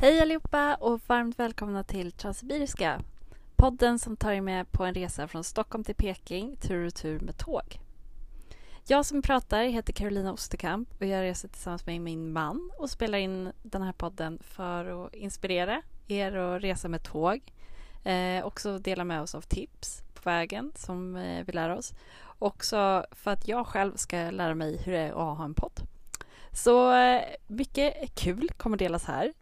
Hej allihopa och varmt välkomna till Transsibiriska. Podden som tar er med på en resa från Stockholm till Peking tur och tur med tåg. Jag som pratar heter Carolina Osterkamp och jag reser tillsammans med min man och spelar in den här podden för att inspirera er att resa med tåg. Eh, också dela med oss av tips på vägen som eh, vi lär oss. Också för att jag själv ska lära mig hur det är att ha en podd. Så eh, mycket kul kommer delas här.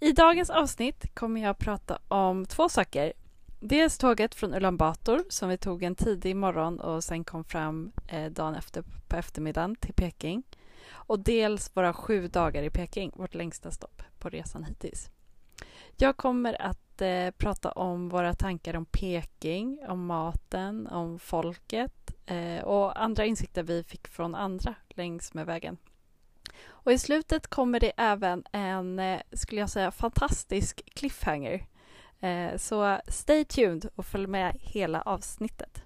I dagens avsnitt kommer jag att prata om två saker. Dels tåget från Ulan Bator som vi tog en tidig morgon och sen kom fram eh, dagen efter på eftermiddagen till Peking. Och dels våra sju dagar i Peking, vårt längsta stopp på resan hittills. Jag kommer att eh, prata om våra tankar om Peking, om maten, om folket eh, och andra insikter vi fick från andra längs med vägen. Och i slutet kommer det även en, eh, skulle jag säga, fantastisk cliffhanger. Eh, så stay tuned och följ med hela avsnittet.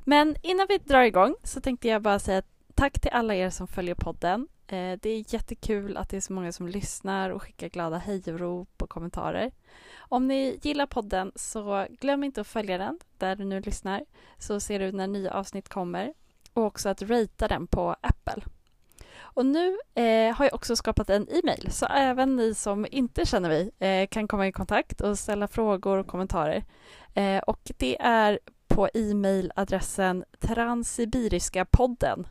Men innan vi drar igång så tänkte jag bara säga tack till alla er som följer podden. Eh, det är jättekul att det är så många som lyssnar och skickar glada hejrop och kommentarer. Om ni gillar podden så glöm inte att följa den där du nu lyssnar så ser du när nya avsnitt kommer och också att ratea den på Apple. Och nu eh, har jag också skapat en e-mail så även ni som inte känner mig eh, kan komma i kontakt och ställa frågor och kommentarer. Eh, och det är på e-mailadressen Transsibiriskapodden.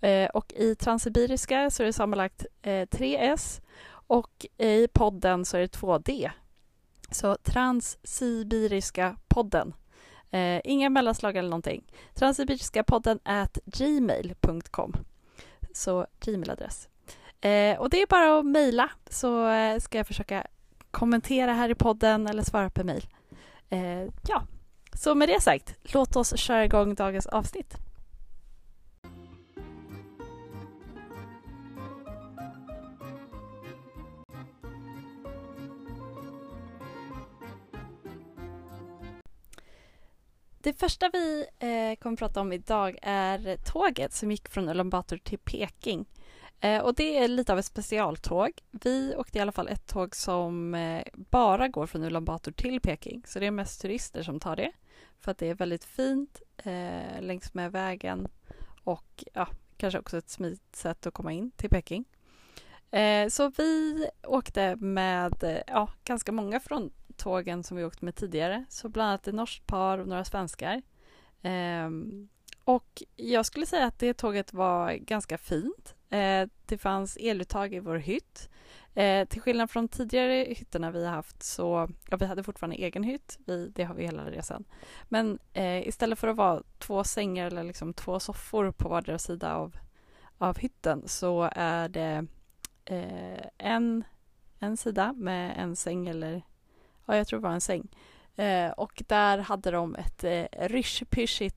Eh, och i Transsibiriska så är det sammanlagt eh, 3 S och i podden så är det 2 D. Så Transsibiriska podden. Eh, inga mellanslag eller någonting. Transsibiriska podden at gmail.com så Gmail-adress. Eh, och det är bara att mejla så eh, ska jag försöka kommentera här i podden eller svara på mejl. Eh, ja, så med det sagt, låt oss köra igång dagens avsnitt. Det första vi eh, kommer att prata om idag är tåget som gick från Ulan Bator till Peking. Eh, och det är lite av ett specialtåg. Vi åkte i alla fall ett tåg som eh, bara går från Ulan Bator till Peking. Så det är mest turister som tar det. För att det är väldigt fint eh, längs med vägen och ja, kanske också ett smidigt sätt att komma in till Peking. Eh, så vi åkte med eh, ja, ganska många från tågen som vi åkt med tidigare. Så bland annat ett norskt par och några svenskar. Ehm, och jag skulle säga att det tåget var ganska fint. Ehm, det fanns eluttag i vår hytt. Ehm, till skillnad från tidigare hytterna vi har haft så, ja vi hade fortfarande egen hytt, vi, det har vi hela resan. Men eh, istället för att vara två sängar eller liksom två soffor på vardera sida av, av hytten så är det eh, en, en sida med en säng eller ja, jag tror det var en säng. Eh, och där hade de ett eh, rysch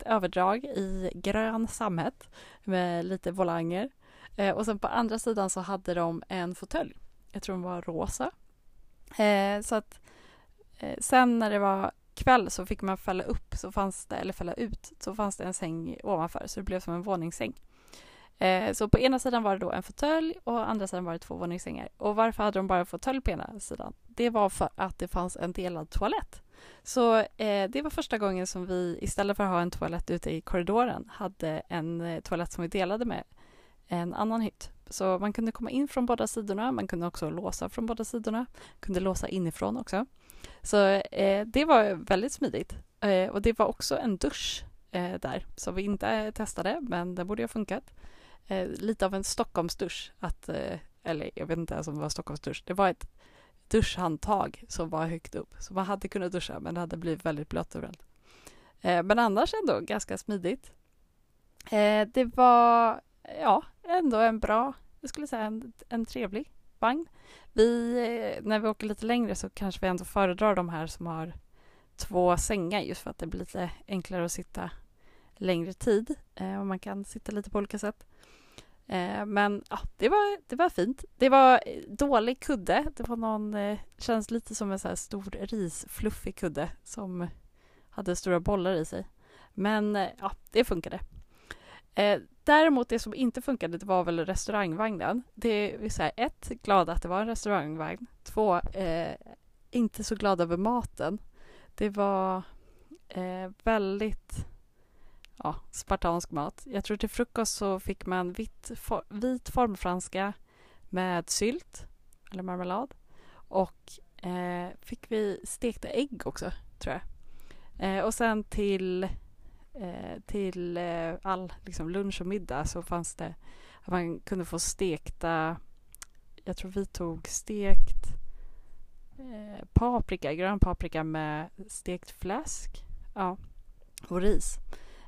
överdrag i grön sammet med lite volanger. Eh, och sen på andra sidan så hade de en fåtölj. Jag tror den var rosa. Eh, så att eh, sen när det var kväll så fick man fälla upp, så fanns det, eller fälla ut, så fanns det en säng ovanför så det blev som en våningssäng. Eh, så på ena sidan var det då en fåtölj och andra sidan var det två våningssängar. Och varför hade de bara fåtölj på ena sidan? Det var för att det fanns en delad toalett. Så eh, det var första gången som vi istället för att ha en toalett ute i korridoren hade en eh, toalett som vi delade med en annan hytt. Så man kunde komma in från båda sidorna, man kunde också låsa från båda sidorna, kunde låsa inifrån också. Så eh, det var väldigt smidigt. Eh, och det var också en dusch eh, där som vi inte eh, testade, men det borde ha funkat eh, lite av en Stockholmsdusch. Att, eh, eller jag vet inte ens om det var Stockholmsdusch. Det var ett duschhandtag som var högt upp. Så man hade kunnat duscha men det hade blivit väldigt blött överallt. Eh, men annars ändå ganska smidigt. Eh, det var ja, ändå en bra, jag skulle säga en, en trevlig vagn. Vi, eh, när vi åker lite längre så kanske vi ändå föredrar de här som har två sängar just för att det blir lite enklare att sitta längre tid eh, och man kan sitta lite på olika sätt. Eh, men ja, det, var, det var fint. Det var eh, dålig kudde. Det var någon, eh, känns lite som en så här stor risfluffig kudde som hade stora bollar i sig. Men eh, ja, det funkade. Eh, däremot det som inte funkade det var väl restaurangvagnen. Det vill säga ett, glada att det var en restaurangvagn. Två, eh, inte så glad över maten. Det var eh, väldigt ja, spartansk mat. Jag tror till frukost så fick man vit, for, vit formfranska med sylt eller marmelad och eh, fick vi stekta ägg också, tror jag. Eh, och sen till, eh, till eh, all liksom, lunch och middag så fanns det att man kunde få stekta, jag tror vi tog stekt eh, paprika, grön paprika med stekt fläsk ja, och ris.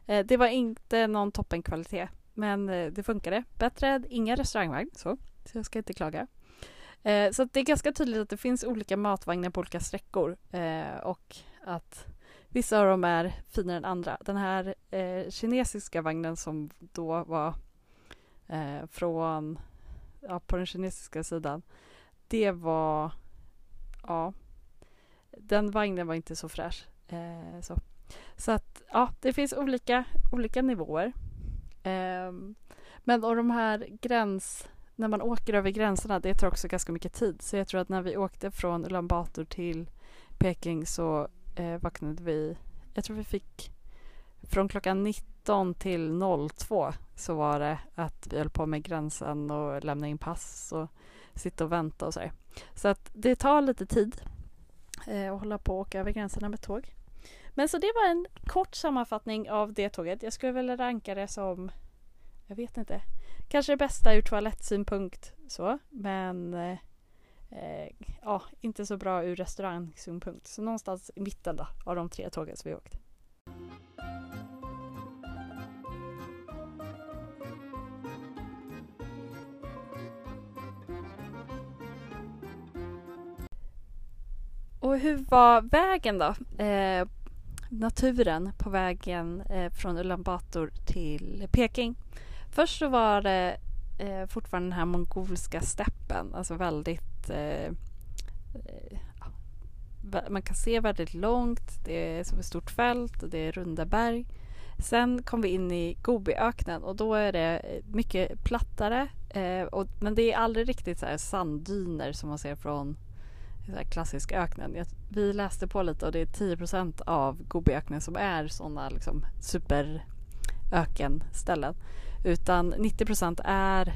Eh, det var inte någon toppenkvalitet, men eh, det funkade. Bättre än inga restaurangvagn, så, så jag ska inte klaga. Eh, så det är ganska tydligt att det finns olika matvagnar på olika sträckor eh, och att vissa av dem är finare än andra. Den här eh, kinesiska vagnen som då var eh, från, ja, på den kinesiska sidan, det var, ja, den vagnen var inte så fräsch. Eh, så så att, ja, det finns olika, olika nivåer. Ehm, men och de här gräns när man åker över gränserna, det tar också ganska mycket tid. Så jag tror att när vi åkte från Ulan Bator till Peking så eh, vaknade vi, jag tror vi fick från klockan 19 till 02 så var det att vi höll på med gränsen och lämna in pass och sitta och vänta och så här. Så att det tar lite tid eh, att hålla på och åka över gränserna med tåg. Men så det var en kort sammanfattning av det tåget. Jag skulle väl ranka det som, jag vet inte, kanske det bästa ur toalettsynpunkt så, men eh, ja, inte så bra ur restaurangsynpunkt. Så någonstans i mitten då, av de tre tågen som vi åkt. Och hur var vägen då? Eh, naturen på vägen eh, från Ulan Bator till Peking. Först så var det eh, fortfarande den här mongolska steppen, alltså väldigt eh, eh man kan se väldigt långt, det är som ett stort fält och det är runda berg. Sen kom vi in i Gobiöknen och då är det eh, mycket plattare eh, och, men det är aldrig riktigt så här sanddyner som man ser från så klassisk öknen. Jag, vi läste på lite och det är 10% av Gobiöknen som är sådana liksom superökenställen. Utan 90% är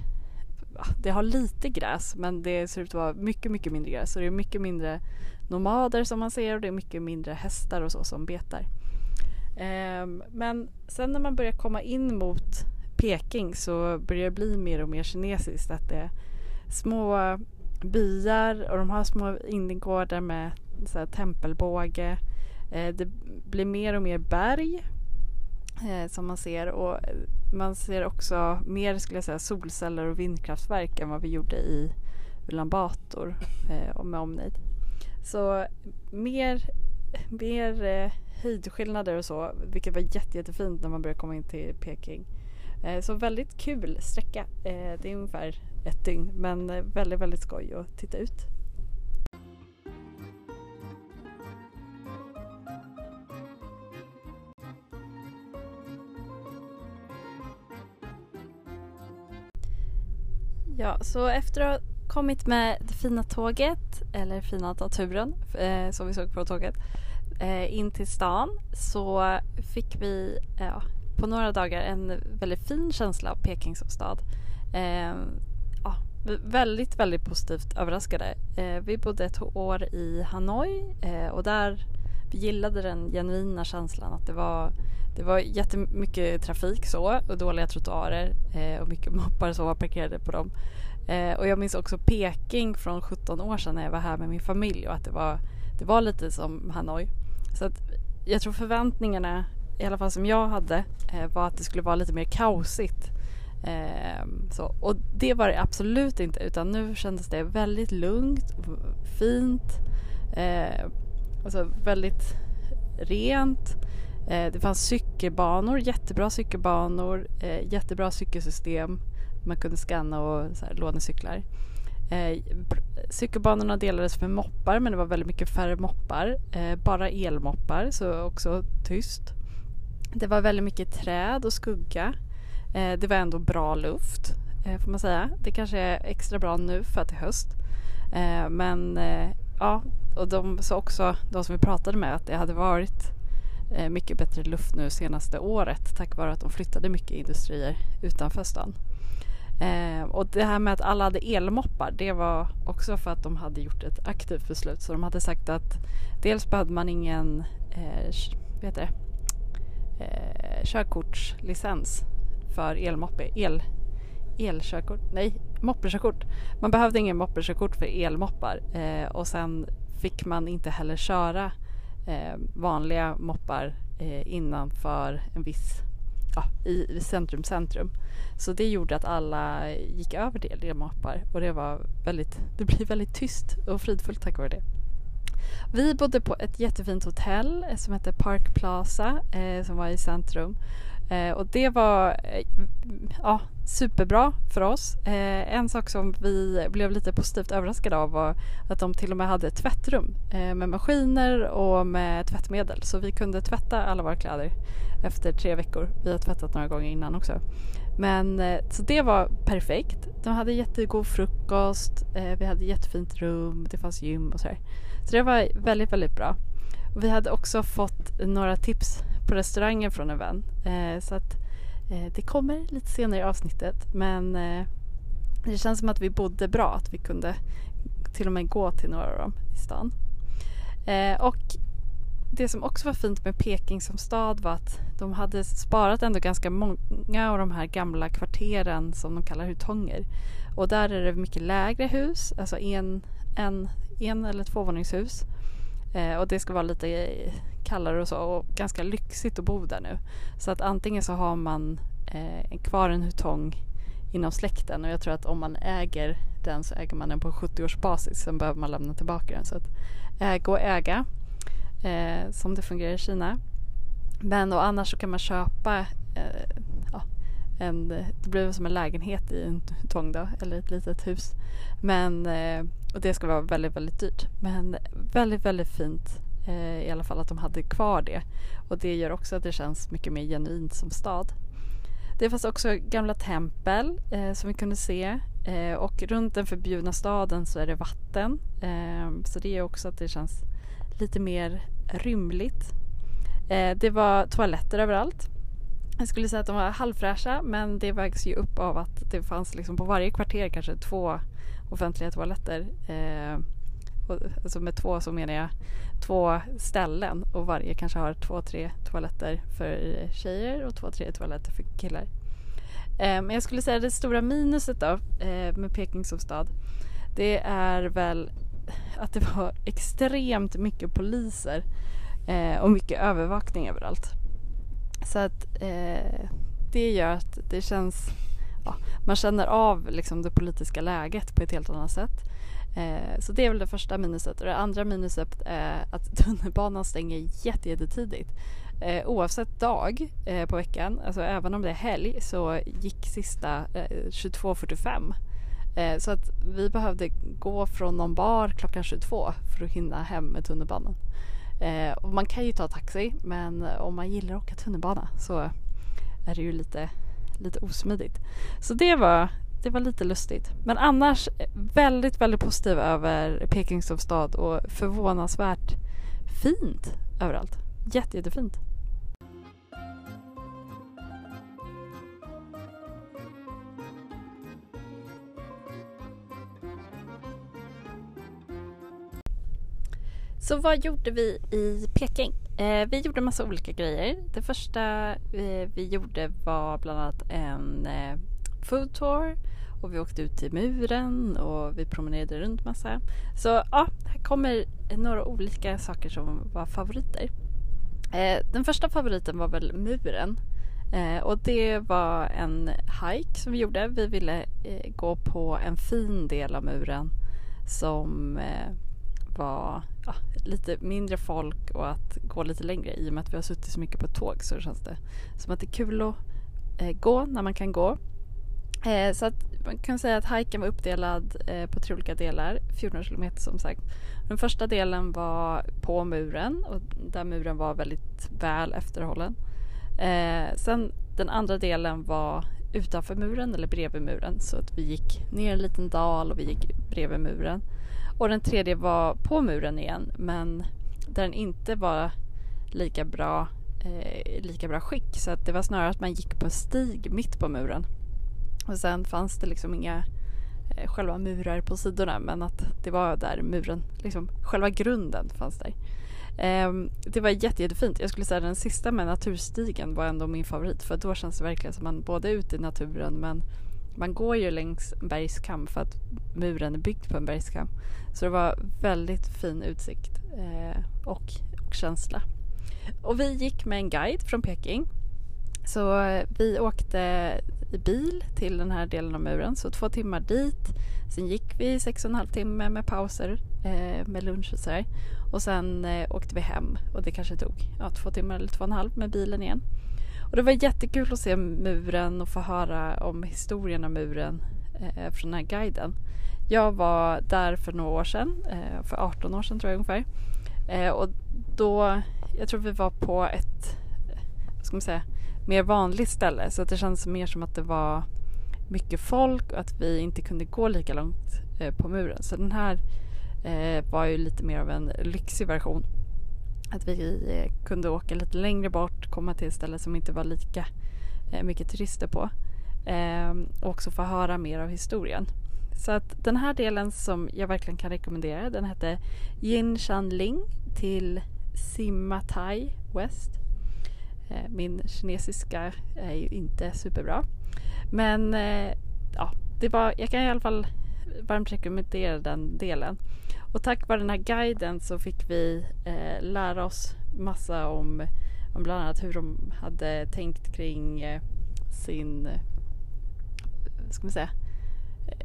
det har lite gräs men det ser ut att vara mycket, mycket mindre gräs. Så det är mycket mindre nomader som man ser och det är mycket mindre hästar och så som betar. Um, men sen när man börjar komma in mot Peking så börjar det bli mer och mer kinesiskt. Att det är små byar och de har små innergårdar med så här, tempelbåge. Eh, det blir mer och mer berg eh, som man ser och eh, man ser också mer skulle jag säga solceller och vindkraftverk än vad vi gjorde i Ulan Bator eh, och med omnejd. Så mer, mer eh, höjdskillnader och så vilket var jätte, jättefint när man började komma in till Peking. Eh, så väldigt kul sträcka. Eh, det är ungefär ett dygn men eh, väldigt, väldigt skoj att titta ut. Ja, så efter att ha kommit med det fina tåget, eller fina naturen eh, som vi såg på tåget, eh, in till stan så fick vi eh, på några dagar en väldigt fin känsla av Peking som stad. Ehm, Väldigt, väldigt positivt överraskade. Eh, vi bodde ett år i Hanoi eh, och där vi gillade den genuina känslan att det var det var jättemycket trafik så och dåliga trottoarer eh, och mycket moppar som var parkerade på dem. Eh, och jag minns också Peking från 17 år sedan när jag var här med min familj och att det var, det var lite som Hanoi. Så att jag tror förväntningarna, i alla fall som jag hade, eh, var att det skulle vara lite mer kaosigt. Eh, så. Och det var det absolut inte utan nu kändes det väldigt lugnt fint. Eh, alltså väldigt rent. Eh, det fanns cykelbanor, jättebra cykelbanor, eh, jättebra cykelsystem. Man kunde scanna och så här, låna cyklar. Eh, cykelbanorna delades för moppar men det var väldigt mycket färre moppar. Eh, bara elmoppar så också tyst. Det var väldigt mycket träd och skugga. Eh, det var ändå bra luft eh, får man säga. Det kanske är extra bra nu för att det är höst. Eh, men eh, ja, och de sa också, de som vi pratade med, att det hade varit eh, mycket bättre luft nu senaste året tack vare att de flyttade mycket industrier utanför stan. Eh, och det här med att alla hade elmoppar det var också för att de hade gjort ett aktivt beslut. Så de hade sagt att dels behövde man ingen eh, vet det? Eh, körkortslicens för elmoppe. El, elkörkort? Nej, moppekörkort. Man behövde ingen moppekörkort för elmoppar eh, och sen fick man inte heller köra eh, vanliga moppar eh, innanför en viss ja, i centrum centrum. Så det gjorde att alla gick över till elmoppar och det var väldigt, det blev väldigt tyst och fridfullt tack vare det. Vi bodde på ett jättefint hotell som hette Park Plaza eh, som var i centrum. Eh, och det var eh, ja, superbra för oss. Eh, en sak som vi blev lite positivt överraskade av var att de till och med hade tvättrum eh, med maskiner och med tvättmedel. Så vi kunde tvätta alla våra kläder efter tre veckor. Vi har tvättat några gånger innan också. Men eh, så det var perfekt. De hade jättegod frukost, eh, vi hade jättefint rum, det fanns gym och sådär. Så det var väldigt, väldigt bra. Vi hade också fått några tips på restaurangen från en vän. Eh, så att eh, det kommer lite senare i avsnittet. Men eh, det känns som att vi bodde bra, att vi kunde till och med gå till några av dem i stan. Eh, och det som också var fint med Peking som stad var att de hade sparat ändå ganska många av de här gamla kvarteren som de kallar hutonger. Och där är det mycket lägre hus, alltså en, en, en eller tvåvåningshus. Eh, och det ska vara lite kallare och så och ganska lyxigt att bo där nu. Så att antingen så har man eh, kvar en hutong inom släkten och jag tror att om man äger den så äger man den på 70-årsbasis. Sen behöver man lämna tillbaka den. Så att äga och äga eh, som det fungerar i Kina. Men och annars så kan man köpa eh, ja, en, det blir som en lägenhet i en tång då, eller ett litet hus. Men, eh, och det ska vara väldigt, väldigt dyrt. Men väldigt, väldigt fint Eh, i alla fall att de hade kvar det. Och det gör också att det känns mycket mer genuint som stad. Det fanns också gamla tempel eh, som vi kunde se eh, och runt den förbjudna staden så är det vatten. Eh, så det gör också att det känns lite mer rymligt. Eh, det var toaletter överallt. Jag skulle säga att de var halvfräscha men det vägs ju upp av att det fanns liksom på varje kvarter kanske två offentliga toaletter. Eh, och, alltså med två så menar jag två ställen och varje kanske har två, tre toaletter för tjejer och två, tre toaletter för killar. Eh, men jag skulle säga det stora minuset då eh, med Peking som stad det är väl att det var extremt mycket poliser eh, och mycket övervakning överallt. Så att eh, det gör att det känns, ja, man känner av liksom det politiska läget på ett helt annat sätt. Eh, så det är väl det första minuset. Och det andra minuset är att tunnelbanan stänger jättetidigt. Eh, oavsett dag eh, på veckan, alltså även om det är helg, så gick sista eh, 22.45 eh, så att vi behövde gå från någon bar klockan 22 för att hinna hem med tunnelbanan. Eh, och man kan ju ta taxi men eh, om man gillar att åka tunnelbana så är det ju lite, lite osmidigt. Så det var, det var lite lustigt. Men annars eh, väldigt, väldigt positiv över Peking som stad och förvånansvärt fint överallt. Jätte, jättefint. Så vad gjorde vi i Peking? Eh, vi gjorde massa olika grejer. Det första eh, vi gjorde var bland annat en eh, food tour och vi åkte ut till muren och vi promenerade runt massa. Så ja, här kommer några olika saker som var favoriter. Eh, den första favoriten var väl muren. Eh, och det var en hike som vi gjorde. Vi ville eh, gå på en fin del av muren som eh, var ja, lite mindre folk och att gå lite längre. I och med att vi har suttit så mycket på tåg så känns det som att det är kul att eh, gå när man kan gå. Eh, så att man kan säga att hajken var uppdelad eh, på tre olika delar, 14 kilometer som sagt. Den första delen var på muren och där muren var väldigt väl efterhållen. Eh, sen den andra delen var utanför muren eller bredvid muren. Så att vi gick ner en liten dal och vi gick bredvid muren. Och den tredje var på muren igen men där den inte var lika bra, eh, lika bra skick. Så att det var snarare att man gick på en stig mitt på muren. Och sen fanns det liksom inga eh, själva murar på sidorna men att det var där muren, liksom själva grunden fanns där. Eh, det var jätte, jättefint. Jag skulle säga den sista med naturstigen var ändå min favorit för då känns det verkligen som man både är ute i naturen men man går ju längs en bergskam för att muren är byggd på en bergskam. Så det var väldigt fin utsikt eh, och, och känsla. Och vi gick med en guide från Peking. Så eh, vi åkte i bil till den här delen av muren, så två timmar dit. Sen gick vi sex och en halv timme med pauser eh, med lunch och sådär. Och sen eh, åkte vi hem och det kanske tog ja, två timmar eller två och en halv med bilen igen. Och det var jättekul att se muren och få höra om historien om muren eh, från den här guiden. Jag var där för några år sedan, eh, för 18 år sedan tror jag ungefär. Eh, och då, jag tror vi var på ett, eh, vad ska man säga, mer vanligt ställe så att det kändes mer som att det var mycket folk och att vi inte kunde gå lika långt eh, på muren. Så den här eh, var ju lite mer av en lyxig version. Att vi eh, kunde åka lite längre bort, komma till ett ställe som inte var lika eh, mycket turister på. Ehm, och också få höra mer av historien. Så att den här delen som jag verkligen kan rekommendera den hette Yin Shan Ling till Thai West. Eh, min kinesiska är ju inte superbra. Men eh, ja, det var, jag kan i alla fall varmt rekommendera den delen. Och tack vare den här guiden så fick vi eh, lära oss massa om, om bland annat hur de hade tänkt kring eh, sin, eh, ska man säga,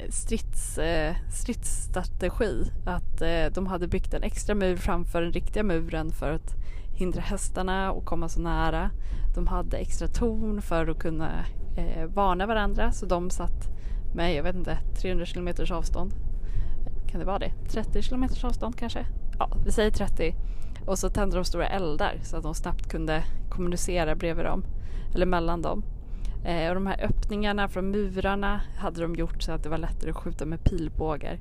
strids, eh, stridsstrategi. Att eh, de hade byggt en extra mur framför den riktiga muren för att hindra hästarna att komma så nära. De hade extra torn för att kunna eh, varna varandra så de satt med, jag vet inte, 300 kilometers avstånd. Kan det vara det? 30 kilometers avstånd kanske? Ja, vi säger 30. Och så tände de stora eldar så att de snabbt kunde kommunicera bredvid dem, eller mellan dem. Eh, och de här öppningarna från murarna hade de gjort så att det var lättare att skjuta med pilbågar.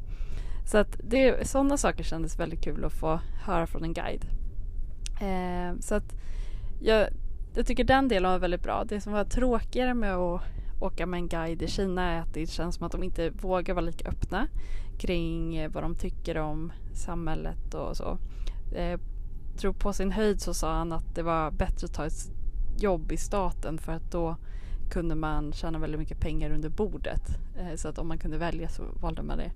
Så att det, sådana saker kändes väldigt kul att få höra från en guide. Eh, så att jag, jag tycker den delen var väldigt bra. Det som var tråkigare med att åka med en guide i Kina är att det känns som att de inte vågar vara lika öppna kring eh, vad de tycker om samhället och så. Eh, tror på sin höjd så sa han att det var bättre att ta ett jobb i staten för att då kunde man tjäna väldigt mycket pengar under bordet. Eh, så att om man kunde välja så valde man det.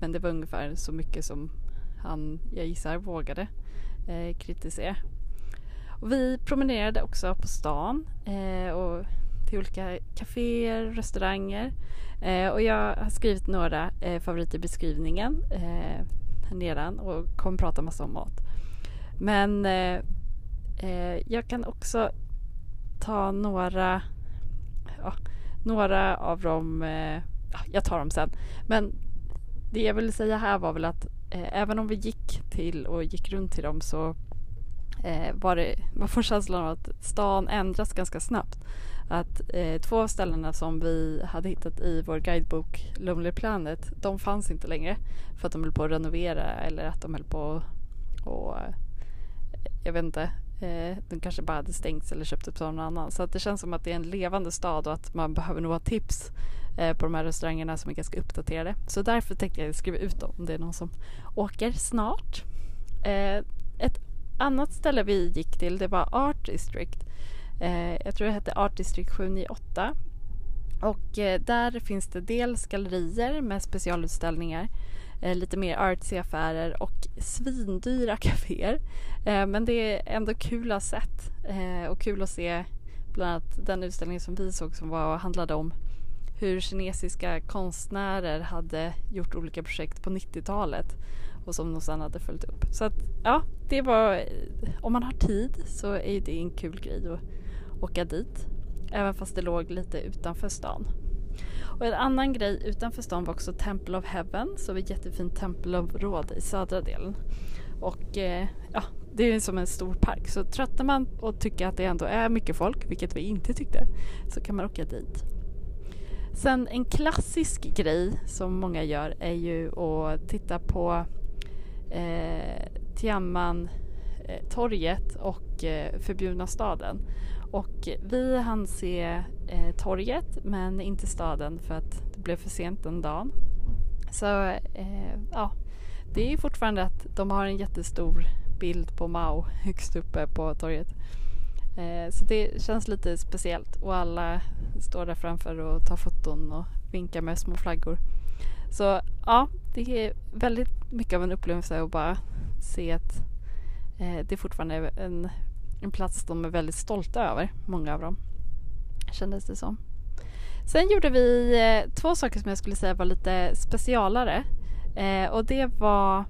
Men det var ungefär så mycket som han, jag gissar, vågade eh, kritisera. Och vi promenerade också på stan eh, och till olika kaféer, restauranger. Eh, och jag har skrivit några eh, favoriter i beskrivningen eh, här nedan och kommer prata massa om mat. Men eh, eh, jag kan också ta några ja, några av dem, eh, jag tar dem sen. Men det jag ville säga här var väl att Eh, även om vi gick till och gick runt till dem så eh, var det, man får känslan av att stan ändras ganska snabbt. Att eh, två av ställena som vi hade hittat i vår guidebok Lonely Planet, de fanns inte längre för att de höll på att renovera eller att de höll på och eh, jag vet inte, Eh, de kanske bara hade stängts eller köpt upp av någon annan. Så att det känns som att det är en levande stad och att man behöver nog ha tips Eh, på de här restaurangerna som är ganska uppdaterade. Så därför tänkte jag skriva ut dem om det är någon som åker snart. Eh, ett annat ställe vi gick till det var Art District. Eh, jag tror det hette Art District 798. Och eh, där finns det dels gallerier med specialutställningar eh, lite mer artsy affärer och svindyra kaféer. Eh, men det är ändå kul att ha sett eh, och kul att se bland annat den utställningen som vi såg som var, handlade om hur kinesiska konstnärer hade gjort olika projekt på 90-talet och som de sedan hade följt upp. Så att ja, det var, eh, om man har tid så är det en kul grej att åka dit. Även fast det låg lite utanför stan. Och en annan grej utanför stan var också Temple of Heaven, så ett jättefint tempelområde i södra delen. Och eh, ja, det är som en stor park så tröttnar man och tycker att det ändå är mycket folk, vilket vi inte tyckte, så kan man åka dit. Sen en klassisk grej som många gör är ju att titta på eh, Tiamman eh, torget och eh, förbjudna staden. Och vi hann se eh, torget men inte staden för att det blev för sent den dagen. Så eh, ja, det är fortfarande att de har en jättestor bild på Mao högst uppe på torget. Eh, så det känns lite speciellt och alla står där framför och tar foton och vinkar med små flaggor. Så ja, det är väldigt mycket av en upplevelse att bara se att eh, det är fortfarande en, en plats de är väldigt stolta över, många av dem. Kändes det som. Sen gjorde vi eh, två saker som jag skulle säga var lite specialare. Eh, och det var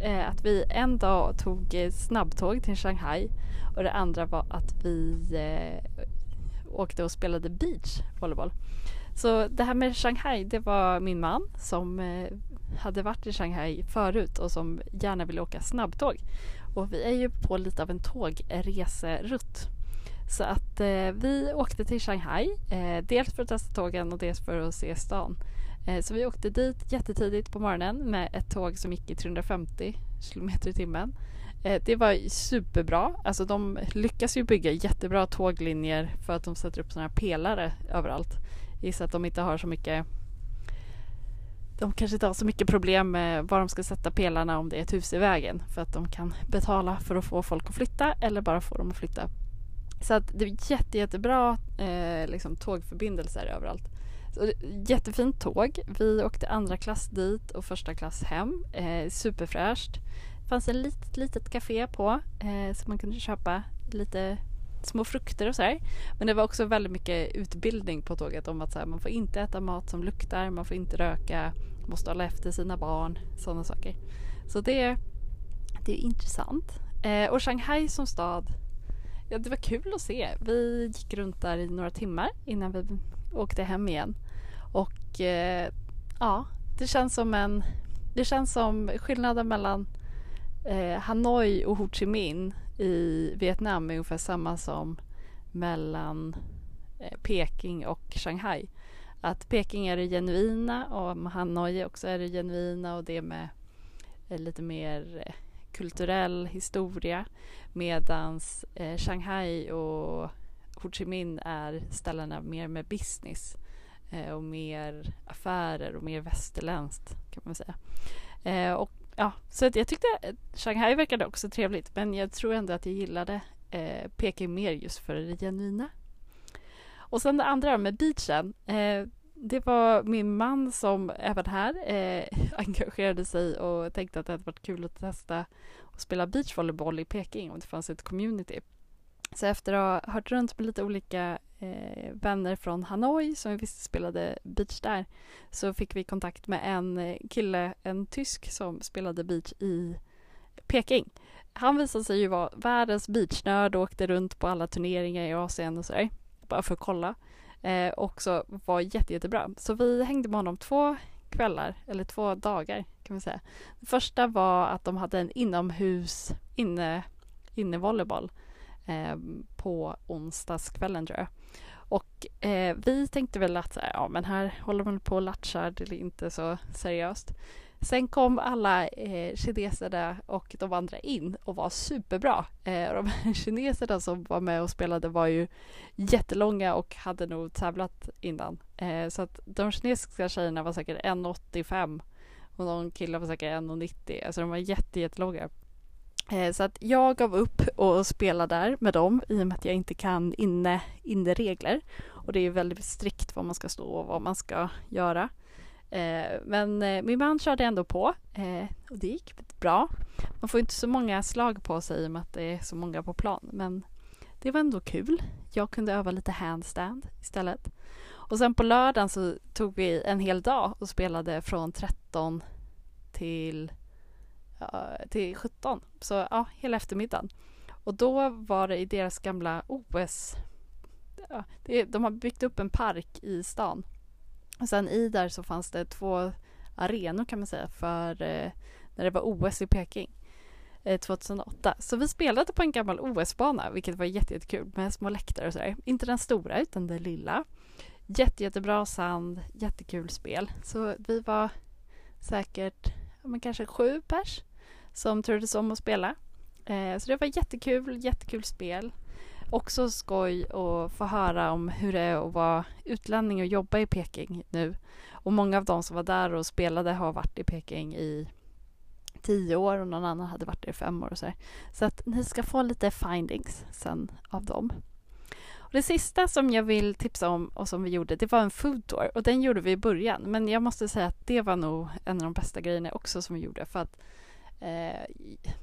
eh, att vi en dag tog snabbtåg till Shanghai och det andra var att vi eh, åkte och spelade beach volleyboll. Så det här med Shanghai, det var min man som eh, hade varit i Shanghai förut och som gärna ville åka snabbtåg. Och vi är ju på lite av en tågreserutt. Så att eh, vi åkte till Shanghai, eh, dels för att testa tågen och dels för att se stan. Eh, så vi åkte dit jättetidigt på morgonen med ett tåg som gick i 350 km i timmen. Eh, det var superbra. Alltså de lyckas ju bygga jättebra tåglinjer för att de sätter upp sådana här pelare överallt. Gissar att de inte har så mycket de kanske inte har så mycket problem med var de ska sätta pelarna om det är ett hus i vägen för att de kan betala för att få folk att flytta eller bara få dem att flytta. Så att det är jätte, jättebra eh, liksom, tågförbindelser överallt. Jättefint tåg. Vi åkte andra klass dit och första klass hem. Eh, superfräscht. Det fanns ett litet, litet café på eh, så man kunde köpa lite små frukter och sådär. Men det var också väldigt mycket utbildning på tåget om att så här, man får inte äta mat som luktar, man får inte röka, måste hålla efter sina barn, sådana saker. Så det, det är intressant. Eh, och Shanghai som stad, ja det var kul att se. Vi gick runt där i några timmar innan vi åkte hem igen. Och eh, ja, det känns som en, det känns som skillnaden mellan eh, Hanoi och Ho Chi Minh i Vietnam är ungefär samma som mellan eh, Peking och Shanghai. Att Peking är det genuina och Hanoi också är det genuina och det med eh, lite mer eh, kulturell historia medans eh, Shanghai och Ho Chi Minh är ställena mer med business eh, och mer affärer och mer västerländskt kan man säga. Eh, och ja, så jag tyckte Shanghai verkade också trevligt men jag tror ändå att jag gillade eh, Peking mer just för det genuina. Och sen det andra med beachen. Eh, det var min man som även här eh, engagerade sig och tänkte att det hade varit kul att testa att spela beachvolleyboll i Peking om det fanns ett community. Så efter att ha hört runt med lite olika eh, vänner från Hanoi som vi visste spelade beach där så fick vi kontakt med en eh, kille, en tysk som spelade beach i Peking. Han visade sig ju vara världens beachnörd och åkte runt på alla turneringar i Asien och sådär. Bara för att kolla. Eh, och så var jätte, jättebra. Så vi hängde med honom två kvällar, eller två dagar kan man säga. Det första var att de hade en inomhus inne, innevolleyboll eh, på onsdagskvällen tror jag. Och eh, vi tänkte väl att ja, men här håller man på och latchar, det är inte så seriöst. Sen kom alla eh, kineserna och de andra in och var superbra. Eh, de kineserna som var med och spelade var ju jättelånga och hade nog tävlat innan. Eh, så att de kinesiska tjejerna var säkert 1,85 och någon kille var säkert 1,90. Alltså de var jätte, jättelånga. Eh, så att jag gav upp och spelade där med dem i och med att jag inte kan inne, inne regler. Och det är väldigt strikt var man ska stå och vad man ska göra. Eh, men eh, min man körde ändå på och det gick bra. Man får inte så många slag på sig i och med att det är så många på plan. Men det var ändå kul. Jag kunde öva lite handstand istället. Och sen på lördagen så tog vi en hel dag och spelade från 13 till till 17. Så ja, hela eftermiddagen. Och då var det i deras gamla OS... Ja, det, de har byggt upp en park i stan. Och sen i där så fanns det två arenor kan man säga för eh, när det var OS i Peking eh, 2008. Så vi spelade på en gammal OS-bana vilket var jättekul med små läktare och sådär. Inte den stora utan den lilla. Jätte, jättebra sand, jättekul spel. Så vi var säkert men kanske sju pers som turades om att spela. Eh, så det var jättekul, jättekul spel. Också skoj att få höra om hur det är att vara utlänning och jobba i Peking nu. Och många av de som var där och spelade har varit i Peking i tio år och någon annan hade varit där i fem år och så. Här. Så att ni ska få lite findings sen av dem. Och det sista som jag vill tipsa om och som vi gjorde, det var en food tour och den gjorde vi i början. Men jag måste säga att det var nog en av de bästa grejerna också som vi gjorde för att eh,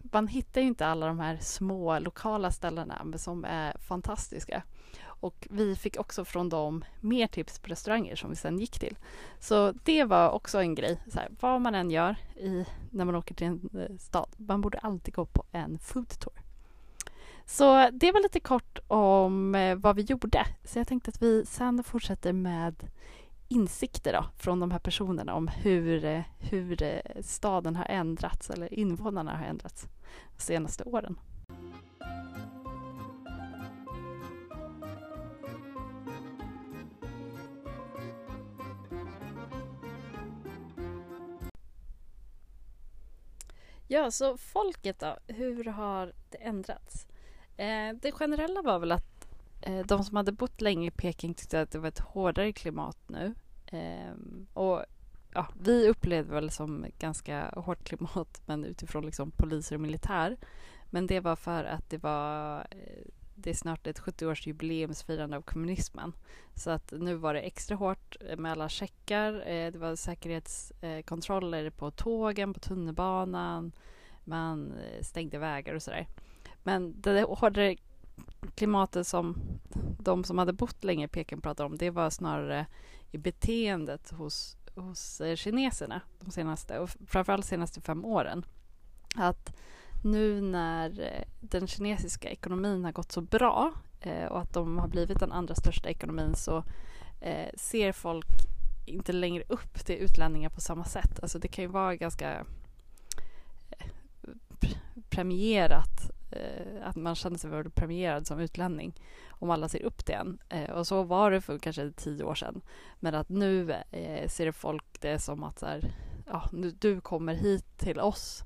man hittar ju inte alla de här små lokala ställena som är fantastiska. Och vi fick också från dem mer tips på restauranger som vi sen gick till. Så det var också en grej. Så här, vad man än gör i, när man åker till en eh, stad, man borde alltid gå på en food tour. Så det var lite kort om eh, vad vi gjorde. Så jag tänkte att vi sen fortsätter med insikter då, från de här personerna om hur, eh, hur eh, staden har ändrats eller invånarna har ändrats de senaste åren. Ja, så folket då, hur har det ändrats? Eh, det generella var väl att eh, de som hade bott länge i Peking tyckte att det var ett hårdare klimat nu. Ehm, och ja, vi upplevde väl som ganska hårt klimat men utifrån liksom poliser och militär. Men det var för att det var eh, det är snart ett 70-årsjubileumsfirande av kommunismen. Så att nu var det extra hårt eh, med alla checkar. Eh, det var säkerhetskontroller på tågen, på tunnelbanan. Man stängde vägar och sådär. Men det hårdare klimatet som de som hade bott länge i Peking pratade om, det var snarare i beteendet hos, hos eh, kineserna de senaste, och framförallt de senaste fem åren. Att nu när eh, den kinesiska ekonomin har gått så bra eh, och att de har blivit den andra största ekonomin så eh, ser folk inte längre upp till utlänningar på samma sätt. Alltså det kan ju vara ganska eh, premierat Eh, att man känner sig vara premierad som utlänning om alla ser upp till en. Eh, och så var det för kanske tio år sedan. Men att nu eh, ser folk det som att så här, ja, nu, du kommer hit till oss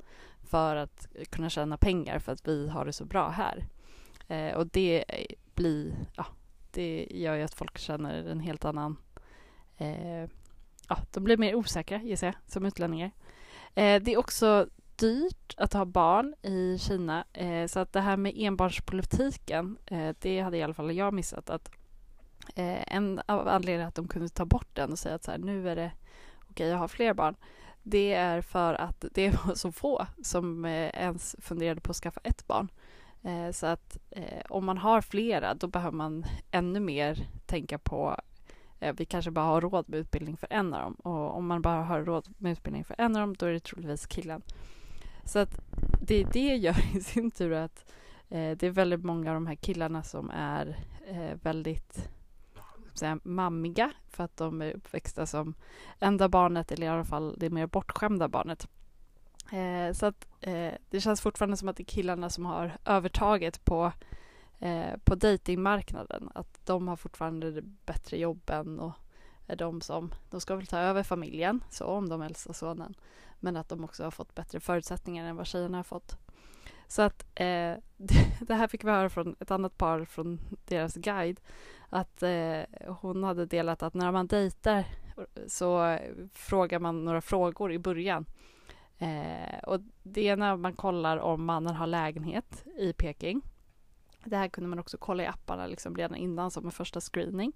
för att kunna tjäna pengar för att vi har det så bra här. Eh, och det eh, blir, ja, det gör ju att folk känner en helt annan, eh, ja, de blir mer osäkra gissar jag, som utlänningar. Eh, det är också dyrt att ha barn i Kina, eh, så att det här med enbarnspolitiken, eh, det hade i alla fall jag missat att eh, en av anledningarna att de kunde ta bort den och säga att så här, nu är det okej okay, jag har fler barn det är för att det var så få som eh, ens funderade på att skaffa ett barn. Eh, så att eh, om man har flera då behöver man ännu mer tänka på eh, vi kanske bara har råd med utbildning för en av dem och om man bara har råd med utbildning för en av dem då är det troligtvis killen. Så att det, det gör i sin tur att eh, det är väldigt många av de här killarna som är eh, väldigt säga, mammiga för att de är uppväxta som enda barnet eller i alla fall det mer bortskämda barnet. Eh, så att eh, det känns fortfarande som att det är killarna som har övertaget på, eh, på dejtingmarknaden. Att de har fortfarande bättre jobben och är de som, de ska väl ta över familjen, så om de äldsta sonen. Men att de också har fått bättre förutsättningar än vad tjejerna har fått. Så att eh, det här fick vi höra från ett annat par från deras guide att eh, hon hade delat att när man dejtar så frågar man några frågor i början. Eh, och det är när man kollar om mannen har lägenhet i Peking. Det här kunde man också kolla i apparna liksom redan innan som en första screening.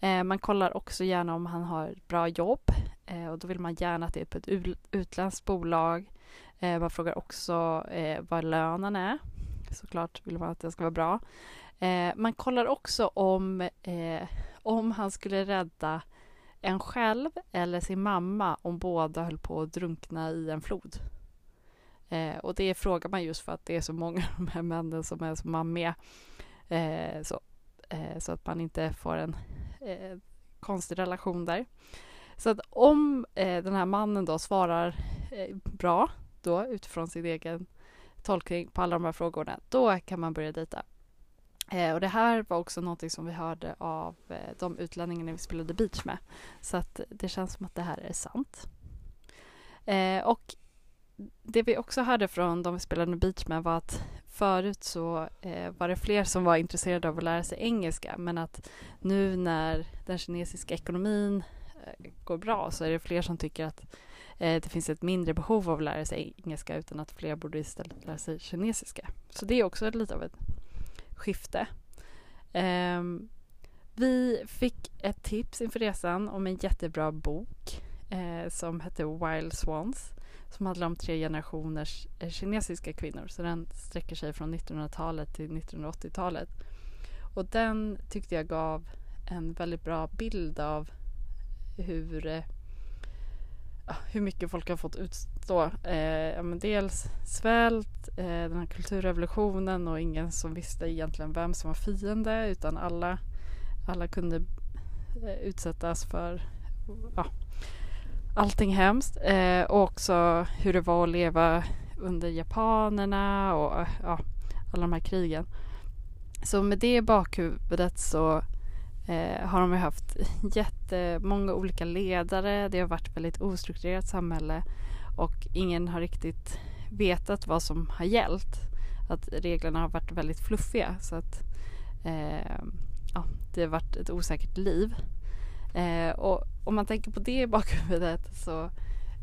Eh, man kollar också gärna om han har bra jobb eh, och då vill man gärna att det är på ett utländskt bolag. Eh, man frågar också eh, vad lönen är. Såklart vill man att den ska vara bra. Eh, man kollar också om, eh, om han skulle rädda en själv eller sin mamma om båda höll på att drunkna i en flod. Eh, och det frågar man just för att det är så många av de här männen som är så mammiga. Eh, så, eh, så att man inte får en eh, konstig relation där. Så att om eh, den här mannen då svarar eh, bra då utifrån sin egen tolkning på alla de här frågorna, då kan man börja dejta. Eh, och det här var också någonting som vi hörde av eh, de utlänningarna vi spelade beach med. Så att det känns som att det här är sant. Eh, och det vi också hörde från de vi spelade beach med var att förut så eh, var det fler som var intresserade av att lära sig engelska men att nu när den kinesiska ekonomin eh, går bra så är det fler som tycker att eh, det finns ett mindre behov av att lära sig engelska utan att fler borde istället lära sig kinesiska. Så det är också lite av ett skifte. Ehm, vi fick ett tips inför resan om en jättebra bok eh, som hette Wild Swans som handlar om tre generationers eh, kinesiska kvinnor. Så den sträcker sig från 1900-talet till 1980-talet. Och den tyckte jag gav en väldigt bra bild av hur, eh, hur mycket folk har fått utstå. Eh, men dels svält, eh, den här kulturrevolutionen och ingen som visste egentligen vem som var fiende utan alla, alla kunde eh, utsättas för ja, allting hemskt. Eh, och också hur det var att leva under japanerna och eh, ja, alla de här krigen. Så med det i bakhuvudet så eh, har de haft jättemånga olika ledare. Det har varit väldigt ostrukturerat samhälle och ingen har riktigt vetat vad som har gällt. Att reglerna har varit väldigt fluffiga så att eh, ja, det har varit ett osäkert liv. Eh, och om man tänker på det i bakhuvudet så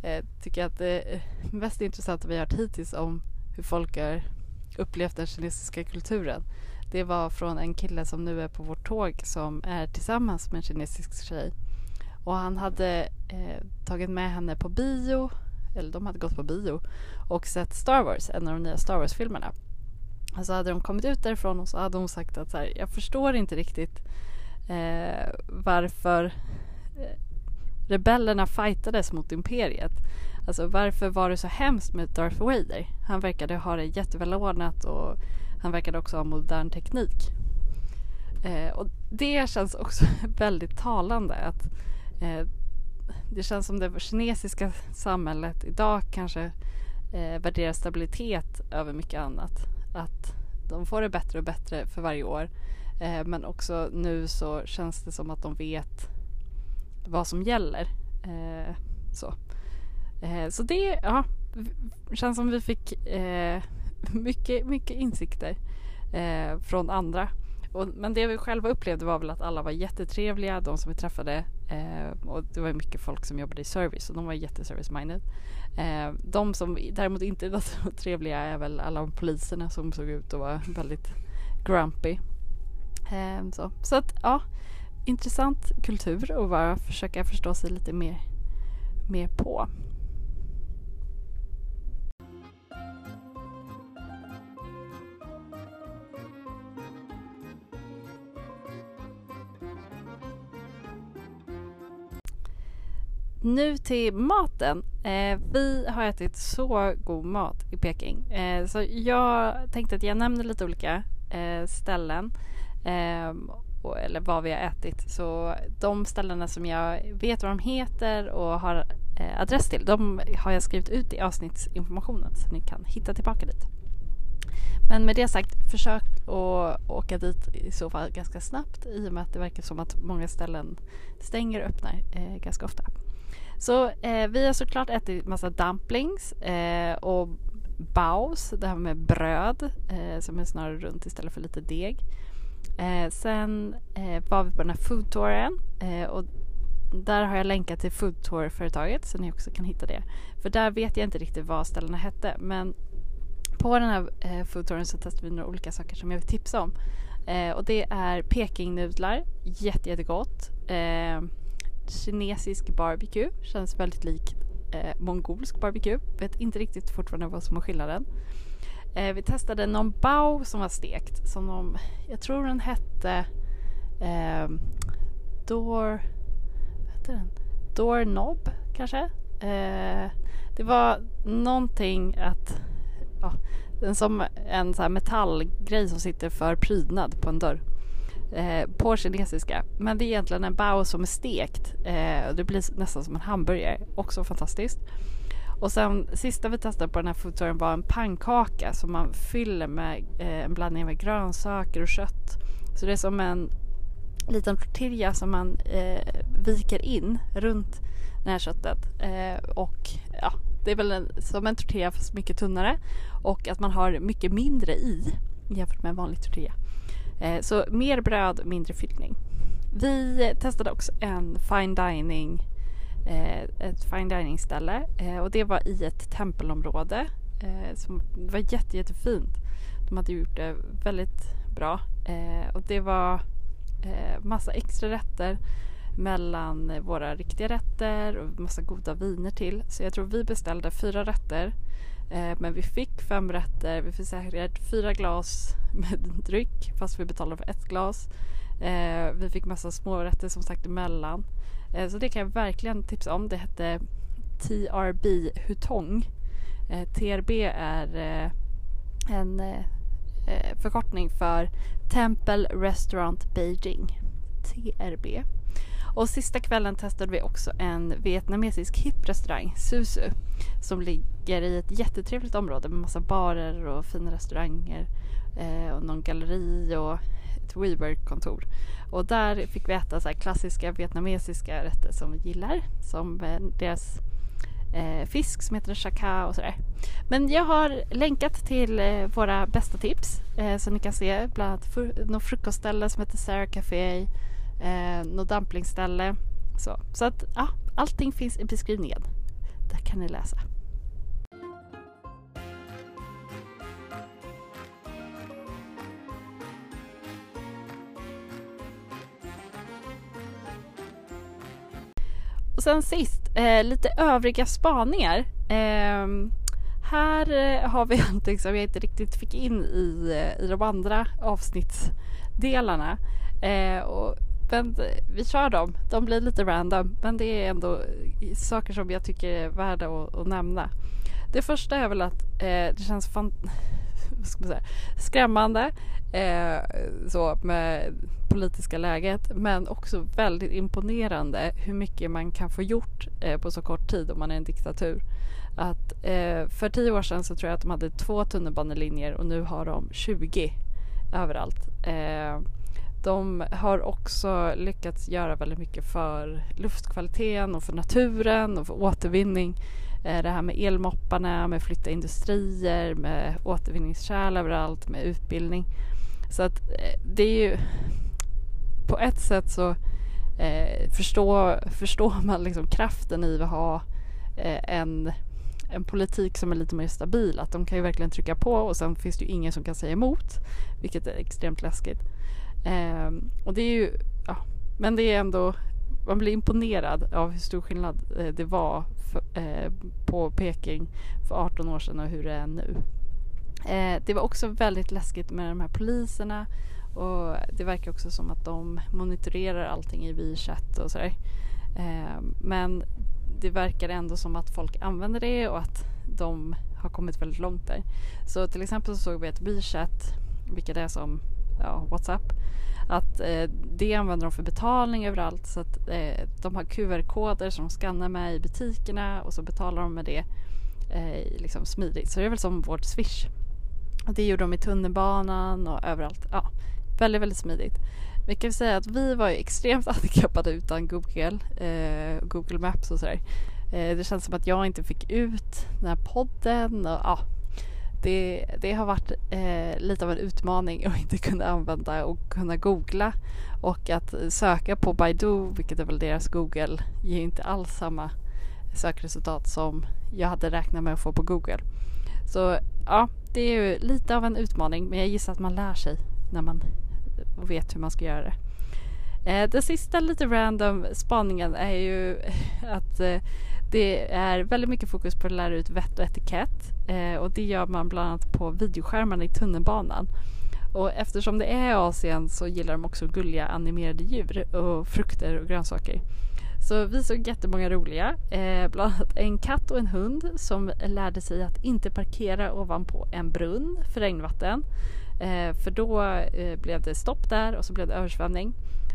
eh, tycker jag att det mest intressanta vi har hört hittills om hur folk har upplevt den kinesiska kulturen det var från en kille som nu är på vårt tåg som är tillsammans med en kinesisk tjej. Och han hade eh, tagit med henne på bio, eller de hade gått på bio och sett Star Wars, en av de nya Star Wars-filmerna. Och så hade de kommit ut därifrån och så hade hon sagt att så här, jag förstår inte riktigt eh, varför eh, rebellerna fightades mot imperiet. Alltså varför var det så hemskt med Darth Vader? Han verkade ha det jättevälordnat och han verkade också ha modern teknik. Eh, och det känns också väldigt talande att eh, det känns som det kinesiska samhället idag kanske eh, värderar stabilitet över mycket annat. Att de får det bättre och bättre för varje år. Eh, men också nu så känns det som att de vet vad som gäller. Eh, så. Eh, så det ja, känns som vi fick eh, mycket, mycket insikter eh, från andra. Och, men det vi själva upplevde var väl att alla var jättetrevliga, de som vi träffade. Eh, och det var mycket folk som jobbade i service och de var jätteservice-minded. Eh, de som däremot inte var så trevliga är väl alla poliserna som såg ut att vara väldigt grumpy. Eh, så. så att ja, intressant kultur att bara försöka förstå sig lite mer, mer på. Nu till maten. Eh, vi har ätit så god mat i Peking. Eh, så jag tänkte att jag nämner lite olika eh, ställen. Ehm, och, eller vad vi har ätit. Så de ställena som jag vet vad de heter och har eh, adress till. De har jag skrivit ut i avsnittsinformationen så ni kan hitta tillbaka dit. Men med det sagt, försök att åka dit i så fall ganska snabbt i och med att det verkar som att många ställen stänger och öppnar eh, ganska ofta. Så eh, vi har såklart ätit massa dumplings eh, och baos, det här med bröd eh, som är snarare runt istället för lite deg. Eh, sen eh, var vi på den här foodtouren eh, och där har jag länkat till foodtour-företaget så ni också kan hitta det. För där vet jag inte riktigt vad ställena hette men på den här eh, foodtouren så testade vi några olika saker som jag vill tipsa om. Eh, och det är Pekingnudlar, jätte, jättegott. Eh, kinesisk barbecue. Känns väldigt lik eh, mongolsk barbecue. Vet inte riktigt fortfarande vad som är skillnaden. Eh, vi testade någon bao som var stekt. Som de, jag tror den hette eh, Door... Vad hette den? Doorknob kanske? Eh, det var någonting att... Ja, den som en så metallgrej som sitter för prydnad på en dörr eh, på kinesiska. Men det är egentligen en bao som är stekt. Eh, det blir nästan som en hamburgare. Också fantastiskt. Och sen sista vi testade på den här foodtouren var en pannkaka som man fyller med eh, en blandning med grönsaker och kött. Så det är som en liten tortilla som man eh, viker in runt det här köttet. Eh, och ja, det är väl en, som en tortilla fast mycket tunnare och att man har mycket mindre i jämfört med en vanlig tortilla. Eh, så mer bröd, mindre fyllning. Vi testade också en fine dining eh, Eh, ett fine dining ställe eh, och det var i ett tempelområde eh, som var jätte, jättefint. De hade gjort det väldigt bra eh, och det var eh, massa extra rätter mellan våra riktiga rätter och massa goda viner till. Så jag tror vi beställde fyra rätter eh, men vi fick fem rätter. Vi fick säkert fyra glas med dryck fast vi betalade för ett glas. Eh, vi fick massa smårätter som sagt emellan. Eh, så det kan jag verkligen tipsa om. Det hette TRB Hutong. Eh, TRB är eh, en eh, eh, förkortning för Temple Restaurant Beijing. TRB. Och sista kvällen testade vi också en vietnamesisk hipprestaurang, Susu, som ligger i ett jättetrevligt område med massa barer och fina restauranger eh, och någon galleri och ett WeWork-kontor. Och där fick vi äta så klassiska vietnamesiska rätter som vi gillar, som eh, deras eh, fisk som heter chaka och sådär. Men jag har länkat till eh, våra bästa tips eh, som ni kan se, bland annat fr något frukostställe som heter Sarah Café eh, något dumplingställe. Så, så att ja, allting finns i beskrivningen. Där kan ni läsa. Och sen sist, eh, lite övriga spaningar. Ehm, eh, här har vi någonting som jag inte riktigt fick in i, eh, i de andra avsnittsdelarna. Eh, och men vi kör dem. De blir lite random men det är ändå saker som jag tycker är värda att, att nämna. Det första är väl att eh, det känns fan, ska man säga, skrämmande eh, så med politiska läget men också väldigt imponerande hur mycket man kan få gjort eh, på så kort tid om man är en diktatur. Att, eh, för tio år sedan så tror jag att de hade två tunnelbanelinjer och nu har de 20 överallt. Eh, de har också lyckats göra väldigt mycket för luftkvaliteten och för naturen och för återvinning. Eh, det här med elmopparna, med flytta industrier, med återvinningskärl överallt, med utbildning. Så att eh, det är ju på ett sätt så eh, förstår, förstår man liksom kraften i att ha eh, en, en politik som är lite mer stabil. Att de kan ju verkligen trycka på och sen finns det ju ingen som kan säga emot, vilket är extremt läskigt. Eh, och det är ju, ja, men det är ändå, man blir imponerad av hur stor skillnad eh, det var för, eh, på Peking för 18 år sedan och hur det är nu. Eh, det var också väldigt läskigt med de här poliserna och det verkar också som att de monitorerar allting i WeChat och sådär. Eh, men det verkar ändå som att folk använder det och att de har kommit väldigt långt där. Så till exempel så såg vi att WeChat, det är som ja, Whatsapp. Att eh, det använder de för betalning överallt så att eh, de har QR-koder som de skannar med i butikerna och så betalar de med det eh, liksom smidigt. Så det är väl som vårt Swish. Och det gjorde de i tunnelbanan och överallt. Ja, väldigt, väldigt smidigt. Vi kan säga att vi var ju extremt handikappade utan Google, eh, Google Maps och sådär. Eh, det känns som att jag inte fick ut den här podden och ja, det, det har varit eh, lite av en utmaning att inte kunna använda och kunna googla och att söka på Baidu, vilket är väl deras Google, ger inte alls samma sökresultat som jag hade räknat med att få på Google. Så ja, det är ju lite av en utmaning men jag gissar att man lär sig när man vet hur man ska göra det. Eh, den sista lite random spaningen är ju att eh, det är väldigt mycket fokus på att lära ut vett och etikett eh, och det gör man bland annat på videoskärmarna i tunnelbanan. Och eftersom det är Asien så gillar de också gulliga animerade djur och frukter och grönsaker. Så vi såg jättemånga roliga, eh, bland annat en katt och en hund som lärde sig att inte parkera ovanpå en brunn för regnvatten. Eh, för då eh, blev det stopp där och så blev det översvämning.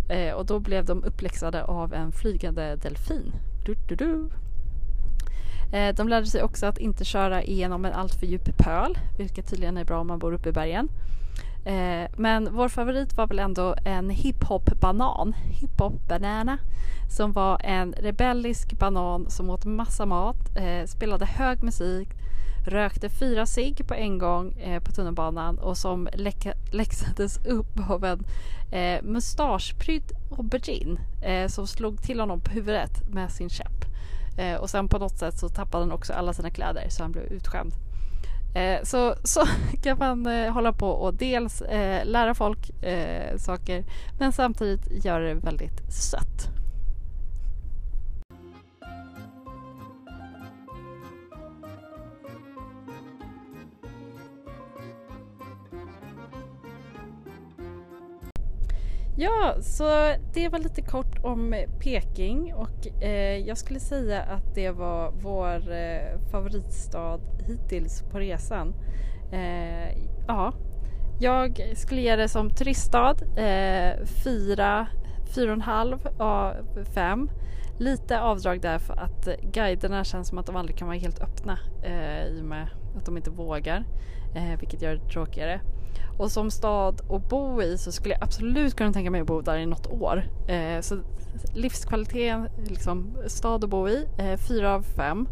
Eh, och då blev de uppläxade av en flygande delfin. Du, du, du. Eh, de lärde sig också att inte köra igenom en alltför djup pöl, vilket tydligen är bra om man bor uppe i bergen. Eh, men vår favorit var väl ändå en hiphop-banan, hiphop-banana, som var en rebellisk banan som åt massa mat, eh, spelade hög musik, rökte fyra cigg på en gång på tunnelbanan och som läxades upp av en eh, mustaschprydd aubergine som slog till honom på huvudet med sin käpp. Eh, och sen på något sätt så tappade han också alla sina kläder så han blev utskämd. Eh, så, så kan man eh, hålla på och dels eh, lära folk eh, saker men samtidigt göra det väldigt sött. Ja, så det var lite kort om Peking och eh, jag skulle säga att det var vår eh, favoritstad hittills på resan. Eh, ja, jag skulle ge det som turiststad eh, fyra, fyra och en halv av fem. Lite avdrag där för att eh, guiderna känns som att de aldrig kan vara helt öppna eh, i och med att de inte vågar, eh, vilket gör det tråkigare. Och som stad att bo i så skulle jag absolut kunna tänka mig att bo där i något år. Eh, så livskvaliteten, liksom, stad att bo i, eh, fyra av fem.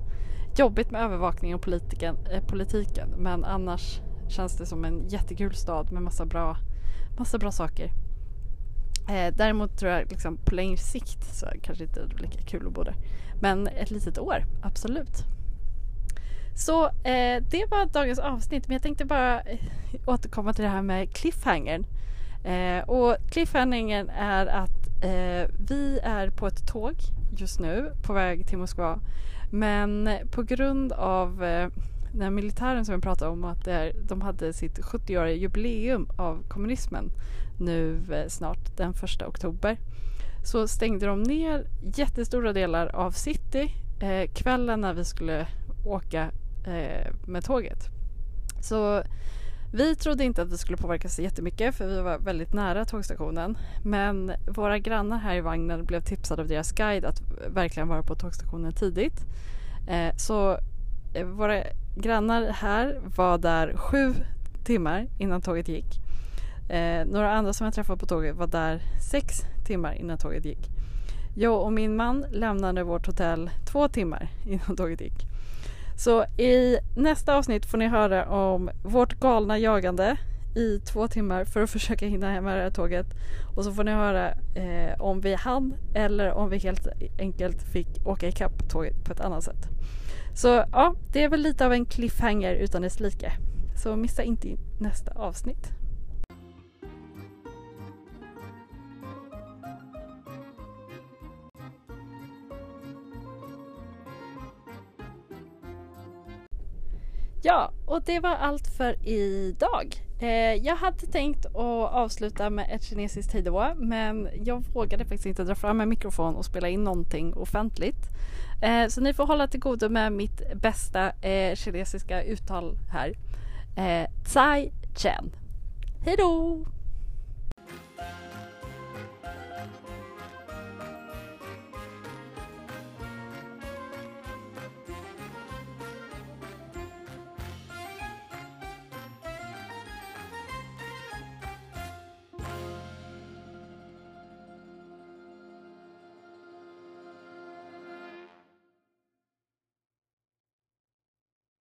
Jobbigt med övervakning och politiken, eh, politiken men annars känns det som en jättekul stad med massa bra, massa bra saker. Eh, däremot tror jag liksom, på längre sikt så kanske inte det blir lika kul att bo där. Men ett litet år, absolut. Så eh, det var dagens avsnitt men jag tänkte bara eh, återkomma till det här med cliffhangern. Eh, och cliffhangern är att eh, vi är på ett tåg just nu på väg till Moskva. Men på grund av eh, den här militären som vi pratade om att är, de hade sitt 70-åriga jubileum av kommunismen nu eh, snart den 1 oktober så stängde de ner jättestora delar av city eh, kvällen när vi skulle åka eh, med tåget. Så vi trodde inte att vi skulle påverkas jättemycket för vi var väldigt nära tågstationen. Men våra grannar här i vagnen blev tipsade av deras guide att verkligen vara på tågstationen tidigt. Eh, så eh, våra grannar här var där sju timmar innan tåget gick. Eh, några andra som jag träffade på tåget var där sex timmar innan tåget gick. Jag och min man lämnade vårt hotell två timmar innan tåget gick. Så i nästa avsnitt får ni höra om vårt galna jagande i två timmar för att försöka hinna hem med det här tåget. Och så får ni höra eh, om vi hann eller om vi helt enkelt fick åka ikapp tåget på ett annat sätt. Så ja, det är väl lite av en cliffhanger utan dess like. Så missa inte nästa avsnitt. Ja, och det var allt för idag. Eh, jag hade tänkt att avsluta med ett kinesiskt hejdå men jag vågade faktiskt inte dra fram en mikrofon och spela in någonting offentligt. Eh, så ni får hålla till godo med mitt bästa eh, kinesiska uttal här. Eh, Tsai Chen. Hejdå!